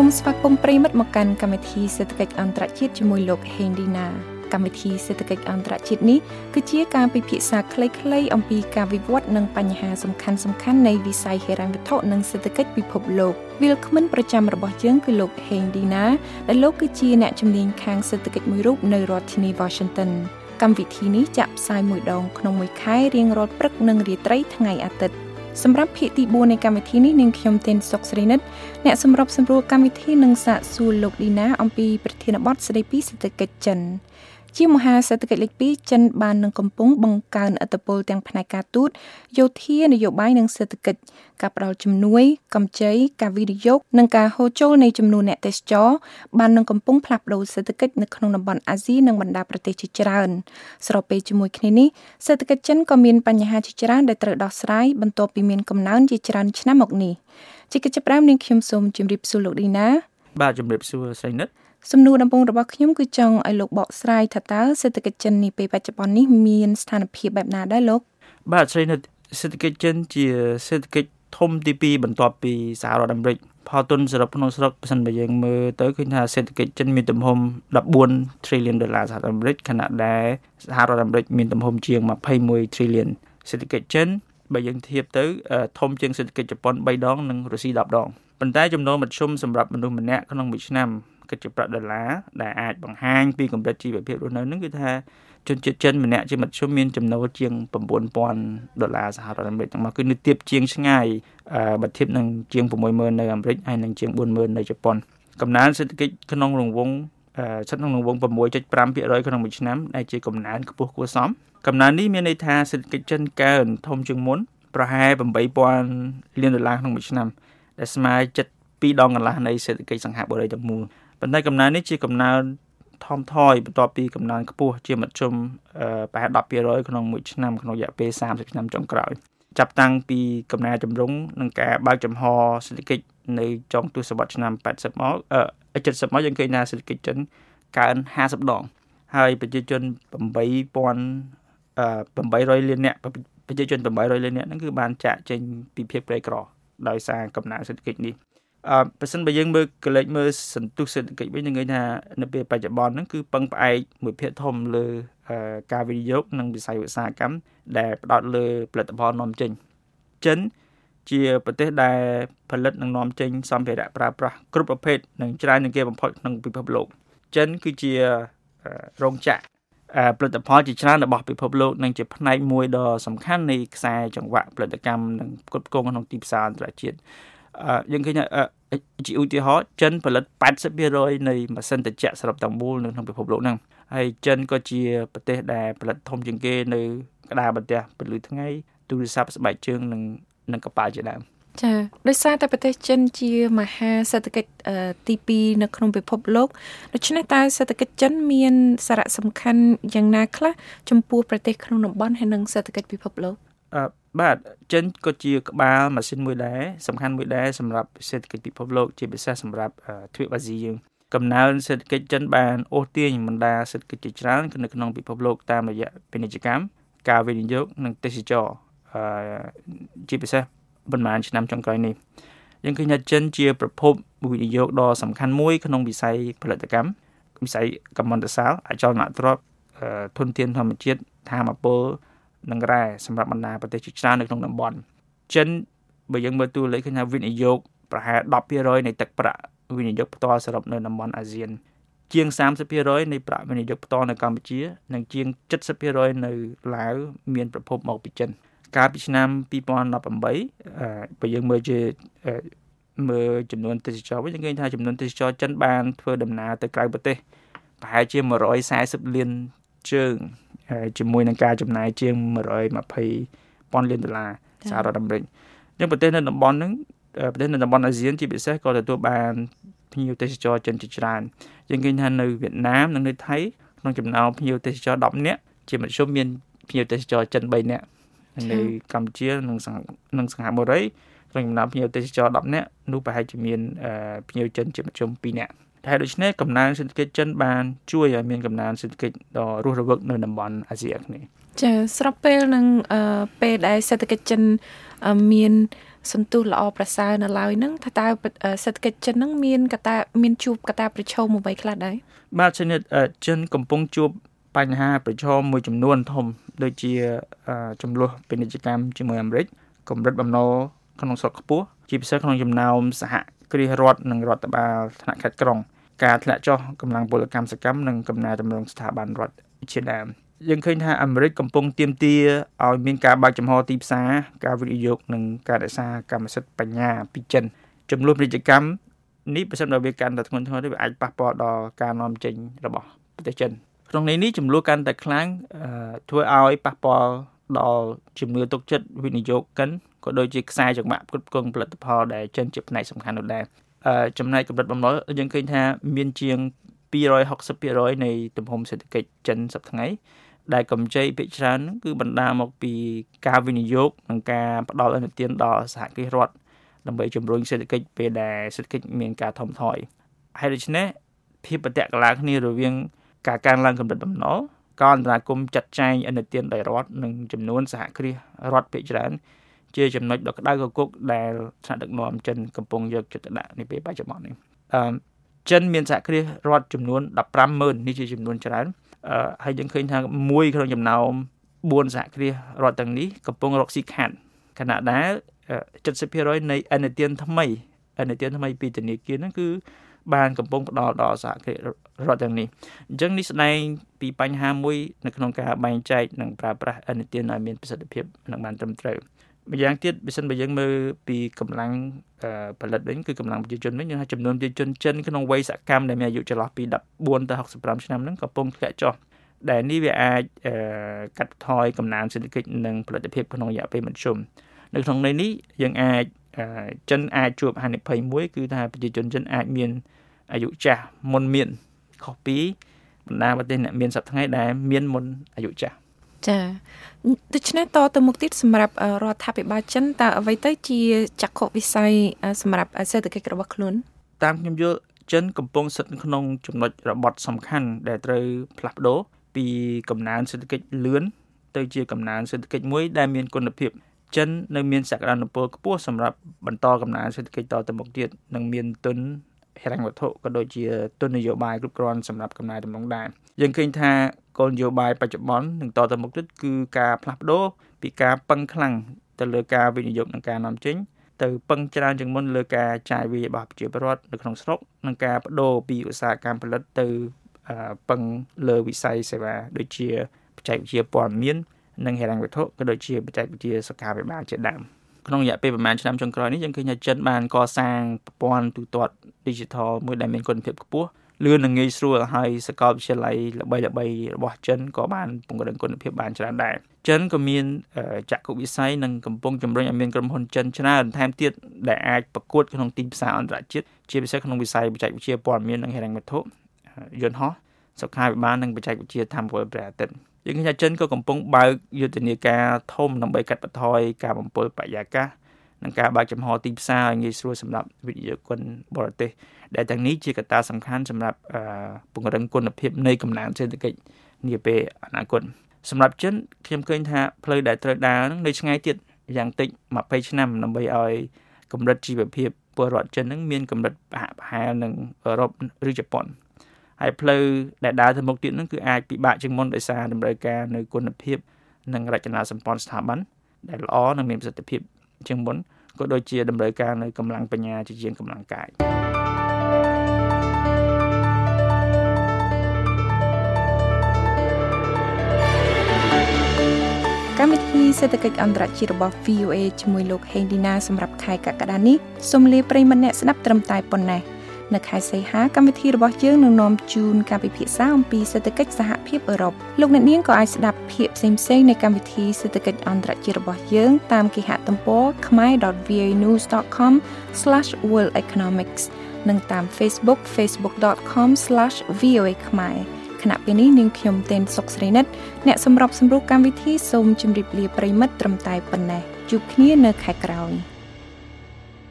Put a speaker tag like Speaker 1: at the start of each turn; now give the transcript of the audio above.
Speaker 1: សូមស្វាគមន៍ប្រិមិត្តមកកាន់កម្មវិធីសេដ្ឋកិច្ចអន្តរជាតិជាមួយលោកហេងឌីណាកម្មវិធីសេដ្ឋកិច្ចអន្តរជាតិនេះគឺជាការពិភាក្សាខ្លីៗអំពីការវិវត្តនិងបញ្ហាសំខាន់ៗនៃវិស័យហិរញ្ញវត្ថុនិងសេដ្ឋកិច្ចពិភពលោកវិលគ្មិនប្រចាំរបស់យើងគឺលោកហេងឌីណាដែលលោកគឺជាអ្នកជំនាញខាងសេដ្ឋកិច្ចមួយរូបនៅរដ្ឋធានី Washington កម្មវិធីនេះចាក់ផ្សាយមួយដងក្នុងមួយខែរៀងរាល់ព្រឹកនិងរាត្រីថ្ងៃអាទិត្យ សម្រាប់ភាគទី4នៃកម្មវិធីនេះនាងខ្ញុំទេនសុកស្រីនិតអ្នកសម្របសម្រួលកម្មវិធីនឹងសាកសួរលោកឌីណាអំពីប្រធានបទស្ដីពីសេដ្ឋកិច្ចចិន ជាមហាសេដ្ឋកិច្ចលេខ2ចិនបាននឹងកំពុងបង្កើនឥទ្ធិពលទាំងផ្នែកការទូតយោធានយោបាយនិងសេដ្ឋកិច្ចការផ្តល់ជំនួយកម្ចីការវិនិយោគនិងការហូរចូលនៃចំនួនអ្នកទេសចរបាននឹងកំពុងផ្លាស់ប្តូរសេដ្ឋកិច្ចនៅក្នុងតំបន់អាស៊ីនិងបណ្ដាប្រទេសជាច្រើនស្របពេលជាមួយគ្នានេះសេដ្ឋកិច្ចចិនក៏មានបញ្ហាជាច្រើនដែលត្រូវដោះស្រាយបន្ទាប់ពីមានកំណើនជាច្រើនឆ្នាំមកនេះជាកិច្ចផ្ដើមនាងខ្ញុំសូមជម្រាបសួរលោកឌីណា
Speaker 2: បាទជម្រាបសួរស្រីនិត
Speaker 1: សំណួរដំបូងរបស់ខ្ញុំគឺចង់ឲ្យលោកបកស្រាយថាតើសេដ្ឋកិច្ចចិននាពេលបច្ចុប្បន្ននេះមានស្ថានភាពបែបណាដែរលោក
Speaker 2: បាទស្រីនិតសេដ្ឋកិច្ចចិនជាសេដ្ឋកិច្ចធំទី2បន្ទាប់ពីសហរដ្ឋអាមេរិកផលទុនសរុបក្នុងស្រុកបើសិនបើយើងមើលទៅឃើញថាសេដ្ឋកិច្ចចិនមានទំហំ14 trillion ដុល្លារសហរដ្ឋអាមេរិកខណៈដែលសហរដ្ឋអាមេរិកមានទំហំជាង21 trillion សេដ្ឋកិច្ចចិនបើយើងធៀបទៅធំជាងសេដ្ឋកិច្ចជប៉ុន3ដងនិងរុស្ស៊ី10ដងប៉ុន្តែចំណូលមធ្យមសម្រាប់មនុស្សម្នាក់ក្នុងមួយឆ្នាំ គិតជាប្រាក់ដុល្លារដែលអាចបង្ហាញពីកម្រិតជីវភាពរស់នៅនឹងគឺថាជនជាតិចិនម្នាក់ជាមធ្យមមានចំណូលជាង9000ដុល្លារសហរដ្ឋអាមេរិកទាំងមកគឺនៅទៀបជាងឆ្ងាយបើធៀបនឹងជាង60000នៅអាមេរិកហើយនឹងជាង40000នៅជប៉ុនកំណើនសេដ្ឋកិច្ចក្នុងរង្វង់ស្ថិតក្នុងរង្វង់6.5%ក្នុងមួយឆ្នាំដែលជាកំណើនខ្ពស់គួរសមកំណើននេះមានន័យថាសេដ្ឋកិច្ចចិនកើនធំជាងមុនប្រហែល8000លានដុល្លារក្នុងមួយឆ្នាំដែលស្មើ7 2ដងកន្លះនៃសេដ្ឋកិច្ចសង្ហបុរីទាំងមូល ប៉ុន្តែកំណើននេះជាកំណើនថមថយបន្ទាប់ពីកំណើនខ្ពស់ជាមធ្យមប្រហែល10%ក្នុងមួយឆ្នាំក្នុងរយៈពេល30ឆ្នាំចុងក្រោយចាប់តាំងពីកំណែចម្រុងនឹងការបើកចំហសេដ្ឋកិច្ចនៅចុងទសវត្សរ៍ឆ្នាំ80មកអឺ70មកយើងឃើញថាសេដ្ឋកិច្ចចិនកើន50ដង ហើយប្រជាជន8000 800លាននាក់ប្រជាជន800លាននាក់ហ្នឹងគឺបានចាក់ចេញពីភាពក្រីក្រដោយសារកំណើនសេដ្ឋកិច្ចនេះ អឺបើសិនបើយើងមើលកលេចមើលសន្ទុះសេដ្ឋកិច្ចវិញនឹងឃើញថានៅពេលបច្ចុប្បន្នហ្នឹងគឺពឹងផ្អែកមួយភាគធំលើការវិនិយោគនិងវិស័យឧស្សាហកម្មដែលផ្ដោតលើផលិតផលនាំចេញចិនជាប្រទេសដែលផលិតនិងនាំចេញសម្ភារៈប្រើប្រាស់គ្រប់ប្រភេទនិងច្រើនជាងគេបំផុតក្នុងពិភពលោកចិនគឺជារោងចក្រផលិតផលជាច្រើនរបស់ពិភពលោកនិងជាផ្នែកមួយដ៏សំខាន់នៃខ្សែចង្វាក់ផលិតកម្មនិងផ្គត់ផ្គង់ក្នុងទីផ្សារអន្តរជាតិ យើងឃើញជាឧទាហរណ៍ចិនផលិត80%នៃម៉ាស៊ីនត្រជាក់សរុបទាំងមូលនៅក្នុងពិភពលោកហ្នឹងហើយចិនក៏ជាប្រទេសដែលផលិតធំជាងគេនៅក្តារបន្ទះពលឺថ្ងៃទូរស័ព្ទស្បែកជើងនិងនិងកប៉ាល់ជាដើម
Speaker 1: ចាដោយសារតែប្រទេសចិនជាមហាសេដ្ឋកិច្ចទី2នៅក្នុងពិភពលោកដូច្នេះតើសេដ្ឋកិច្ចចិនមានសារៈសំខាន់យ៉ាងណាខ្លះចំពោះប្រទេសក្នុងតំបន់ហើយនិងសេដ្ឋកិច្ចពិភពលោក
Speaker 2: អឺ បាទចិនក៏ជាក្បាលម៉ាស៊ីនមួយដែរសំខាន់មួយដែរសម្រាប់សេដ្ឋកិច្ចពិភពលោកជាពិសេសសម្រាប់ទ្វីបអាស៊ីយើងកំណើនសេដ្ឋកិច្ចចិនបានអូសទាញបណ្ដាសេដ្ឋកិច្ចជាច្រើននៅក្នុងពិភពលោកតាមរយៈពាណិជ្ជកម្មការវិនិយោគនិងទេសចរអឺជាពិសេសប៉ុន្មានឆ្នាំចុងក្រោយនេះយើងឃើញថាចិនជាប្រភពវិនិយោគដ៏សំខាន់មួយក្នុងវិស័យផលិតកម្មវិស័យកម្មន្តសាលអចលនទ្រព្យធនធានធម្មជាតិធម្មពល និងរ៉ែសម្រាប់បណ្ដាប្រទេសជាច្រើននៅក្នុងតំបន់ចិនបើយើងមើលតួលេខឃើញថាវិនិយោគប្រហែល10%នៃទឹកប្រាក់វិនិយោគផ្ទាល់សរុបនៅតំបន់អាស៊ាន ជាង30%នៃប្រាក់វិនិយោគផ្ទាល់នៅកម្ពុជា និងជាង70%នៅឡាវមានប្រភពមកពីចិន កាលពីឆ្នាំ2018បើយើងមើលជាមើលចំនួនទេសចរវិញយើងឃើញថាចំនួនទេសចរចិនបានធ្វើដំណើរទៅក្រៅប្រទេសប្រហែលជា140លានជើង ជាមួយនឹងការចំណាយជាង120ពាន់លានដុល្លារសហរដ្ឋអាមេរិកអញ្ចឹងប្រទេសនៅតំបន់ហ្នឹងប្រទេសនៅតំបន់អាស៊ានជាពិសេសក៏ទទួលបានភ្ញៀវទេសចរចិនជាច្រើនយើងឃើញថានៅវៀតណាមនិងនៅថៃក្នុងចំណោមភ្ញៀវទេសចរ10នាក់ជាមធ្យមមានភ្ញៀវទេសចរចិន3នាក់នៅកម្ពុជានិងនិងសង្ហបុរីក្នុងចំណោមភ្ញៀវទេសចរ10នាក់នោះប្រហែលជាមានភ្ញៀវចិនជាមធ្យម2នាក់ តែដូច្នេះកំណើនសេដ្ឋកិច្ចចិនបានជួយឲ្យមានកំណើនសេដ្ឋកិច្ចដ៏រស់រវើកនៅតំបន់អាស៊ីអាគ្នេយ៍
Speaker 1: ចាស្របពេលនឹងពេលដែលសេដ្ឋកិច្ចចិនមានសន្ទុះល្អប្រសើរនៅឡើយហ្នឹងថាតើសេដ្ឋកិច្ចចិនហ្នឹងមានកត្តាមានជួបកត្តាប្រឈមអ្វីខ្លះដែរ
Speaker 2: បាទចិនចិនកំពុងជួបបញ្ហាប្រឈមមួយចំនួនធំដូចជាចំនួនពាណិជ្ជកម្មជាមួយអាមេរិកកម្រិតបំណុលក្នុងស្រុកខ្ពស់ជាពិសេសក្នុងចំណោមសហគ្រាសរដ្ឋនិងរដ្ឋបាលថ្នាក់ខេត្តក្រុង ការធ្លាក់ចុះកម្លាំងពលកម្មសកម្មនិងកំណែតម្រង់ស្ថាប័នរដ្ឋជាដើមយើងឃើញថាអាមេរិកកំពុងទាមទារឲ្យមានការបើកចំហទីផ្សារការវិនិយោគនិងការរក្សាកម្មសិទ្ធិបញ្ញាពីចិនចំនួនពាណិជ្ជកម្មនេះប្រសិនបើវាកាន់តែធ្ងន់ធ្ងរទៅវាអាចប៉ះពាល់ដល់ការនាំចេញរបស់ប្រទេសចិនក្នុងន័យនេះចំនួនកាន់តែខ្លាំងធ្វើឲ្យប៉ះពាល់ដល់ជំនឿទុកចិត្តវិនិយោគិនក៏ដូចជាខ្សែចង្វាក់ផ្គត់ផ្គង់ផលិតផលដែលចិនជាផ្នែកសំខាន់នោះដែរ ចំណែកកម្រិតបំណុលយើងឃើញថាមានជាង260%នៃទំហំសេដ្ឋកិច្ចចិនសប្តាហ៍ថ្ងៃដែលកម្ចីភាគច្រើនគឺបណ្ដាលមកពីការវិនិយោគនិងការផ្ដល់អនុទានដល់សហគ្រាសរដ្ឋដើម្បីជំរុញសេដ្ឋកិច្ចពេលដែលសេដ្ឋកិច្ចមានការថមថយហើយដូច្នេះភាពប្រតិកលាគ្នារវាងការកើនឡើងកម្រិតបំណុលក៏អន្តរាគមចាត់ចែងអនុទានដោយរដ្ឋនិងចំនួនសហគ្រាសរដ្ឋភាគច្រើន ជាចំណុចដ៏ក្តៅកគុកដែលថ្នាក់ដឹកនាំចិនកំពុងយកចិត្តទុកដាក់នាពេលបច្ចុប្បន្ននេះអឺចិនមានសហគ្រាសរដ្ឋចំនួន150,000នេះជាចំនួនច្រើនអឺហើយយើងឃើញថាមួយក្នុងចំណោម4សហគ្រាសរដ្ឋទាំងនេះកំពុងរកស៊ីខាត់ខណៈដែល70%នៃអនុទានថ្មីអនុទានថ្មីពីធនាគារហ្នឹងគឺបានកំពុងផ្ដល់ដល់សហគ្រាសរដ្ឋទាំងនេះអញ្ចឹងនេះស្ដែងពីបញ្ហាមួយនៅក្នុងការបែងចែកនិងប្រើប្រាស់អនុទានឲ្យមានប្រសិទ្ធភាពនិងបានត្រឹមត្រូវ ម្យ៉ាងទៀតបើសិនបើយើងមើលពីកម្លាំងផលិតវិញគឺកម្លាំងប្រជាជនវិញយើងថាចំនួនប្រជាជនចិនក្នុងវ័យសកម្មដែលមានអាយុចន្លោះពី14ទៅ65ឆ្នាំហ្នឹងកំពុងធ្លាក់ចុះដែលនេះវាអាចកាត់បន្ថយកំណើនសេដ្ឋកិច្ចនិងផលិតភាពក្នុងរយៈពេលមធ្យមនៅក្នុងន័យនេះយើងអាចចិនអាចជួបហានិភ័យមួយគឺថាប្រជាជនចិនអាចមានអាយុចាស់មុនមានខុសពីបណ្ដាប្រទេសអ្នកមានសប្តាហ៍ថ្ងៃដែលមានមុនអាយុចាស់
Speaker 1: ចាដូច្នេះតទៅមុខទៀតសម្រាប់រដ្ឋាភិបាលចិនតើអ្វីទៅជាចក្ខុវិស័យសម្រាប់សេដ្ឋកិច្ចរបស់ខ្លួន
Speaker 2: តាមខ្ញុំយល់ចិនកំពុងស្ថិតក្នុងចំណុចរបត់សំខាន់ដែលត្រូវផ្លាស់ប្ដូរពីកំណើនសេដ្ឋកិច្ចលឿនទៅជាកំណើនសេដ្ឋកិច្ចមួយដែលមានគុណភាពចិននៅមានសក្តានុពលខ្ពស់សម្រាប់បន្តកំណើនសេដ្ឋកិច្ចតទៅមុខទៀតនិងមានទុនហិរញ្ញវត្ថុក៏ដូចជាទុននយោបាយគ្រប់គ្រាន់សម្រាប់កំណែតម្រង់ដែរយើងឃើញថា គោលនយោបាយបច្ចុប្បន្ននឹងតទៅមុខទៀតគឺការផ្លាស់ប្ដូរពីការពឹងខ្លាំងទៅលើការវិនិយោគនិងការនាំចេញទៅពឹងច្រើនជាងមុនលើការចាយវាយរបស់ប្រជាពលរដ្ឋនៅក្នុងស្រុកនិងការបដូរពីឧស្សាហកម្មផលិតទៅពឹងលើវិស័យសេវាដូចជាបច្ចេកវិទ្យាព័ត៌មាននិងហិរញ្ញវត្ថុក៏ដូចជាបច្ចេកវិទ្យាសុខាភិបាលជាដើមក្នុងរយៈពេលប្រហែលឆ្នាំចុងក្រោយនេះយើងឃើញថាចិនបានកសាងប្រព័ន្ធទូទាត់ Digital មួយដែលមានគុណភាពខ្ពស់ លឿននិងងាយស្រួលហើយសាកលវិទ្យាល័យល្បីៗរបស់ចិនក៏បានពង្រឹងគុណភាពបានច្រើនដែរចិនក៏មានចក្ខុវិស័យនិងកំពុងជំរុញឲ្យមានក្រុមហ៊ុនចិនច្រើនថែមទៀតដែលអាចប្រកួតក្នុងទីផ្សារអន្តរជាតិជាពិសេសក្នុងវិស័យបច្ចេកវិទ្យាព័ត៌មាននិងហិរញ្ញវត្ថុយន្តហោះសុខាភិបាលនិងបច្ចេកវិទ្យាធម្មពលព្រះអាទិត្យយើងឃើញថាចិនក៏កំពុងបើកយុទ្ធនាការធំដើម្បីកាត់បន្ថយការបំពុលបរិយាកាស និងការបើកចំហទីផ្សារឲ្យងាយស្រួលសម្រាប់វិនិយោគិនបរទេសដែលទាំងនេះជាកត្តាសំខាន់សម្រាប់ពង្រឹងគុណភាពនៃកំណើនសេដ្ឋកិច្ចនាពេលអនាគតសម្រាប់ចិនខ្ញុំឃើញថាផ្លូវដែលត្រូវដើរនឹងនៅឆ្ងាយទៀតយ៉ាងតិច20ឆ្នាំដើម្បីឲ្យកម្រិតជីវភាពពលរដ្ឋចិននឹងមានកម្រិតប្រហាក់ប្រហែលនឹងអឺរ៉ុបឬជប៉ុនហើយផ្លូវដែលដើរទៅមុខទៀតនឹងគឺអាចពិបាកជាងមុនដោយសារតម្រូវការនៅគុណភាពនិងរចនាសម្ព័ន្ធស្ថាប័នដែលល្អនិងមានប្រសិទ្ធភាព ជាងមុនក៏ដូចជាតម្រូវការនៅកម្លាំងបញ្ញាជាជាងកម្លាំងកាយ
Speaker 1: កម្មវិធីសេដ្ឋកិច្ចអន្តរជាតិរបស់ VOA ជាមួយលោកហេងឌីណាសម្រាប់ខែកក្កដានេះសូមលាប្រិយមិត្តអ្នកស្ដាប់ត្រឹមតែប៉ុណ្ណេះ។ នៅខែសីហាកម្មវិធីរបស់យើងនឹងនាំជូនការពិភាក្សាអំពីសេដ្ឋកិច្ចសហភាពអឺរ៉ុបលោកអ្នកនាងក៏អាចស្ដាប់ភាគផ្សេងៗនៃកម្មវិធីសេដ្ឋកិច្ចអន្តរជាតិរបស់យើងតាមគេហទំព័រ khmer.vanews.com/worldeconomics និងតាម Facebook facebook.com/voa ខ្មែរគណៈពេលនេះនាងខ្ញុំទេនសុកស្រីនិតអ្នកសម្របសម្រួលកម្មវិធីសូមជម្រាបលាប្រិមិត្តត្រឹមតែប៉ុណ្ណេះជួបគ្នានៅខែក្រោយ។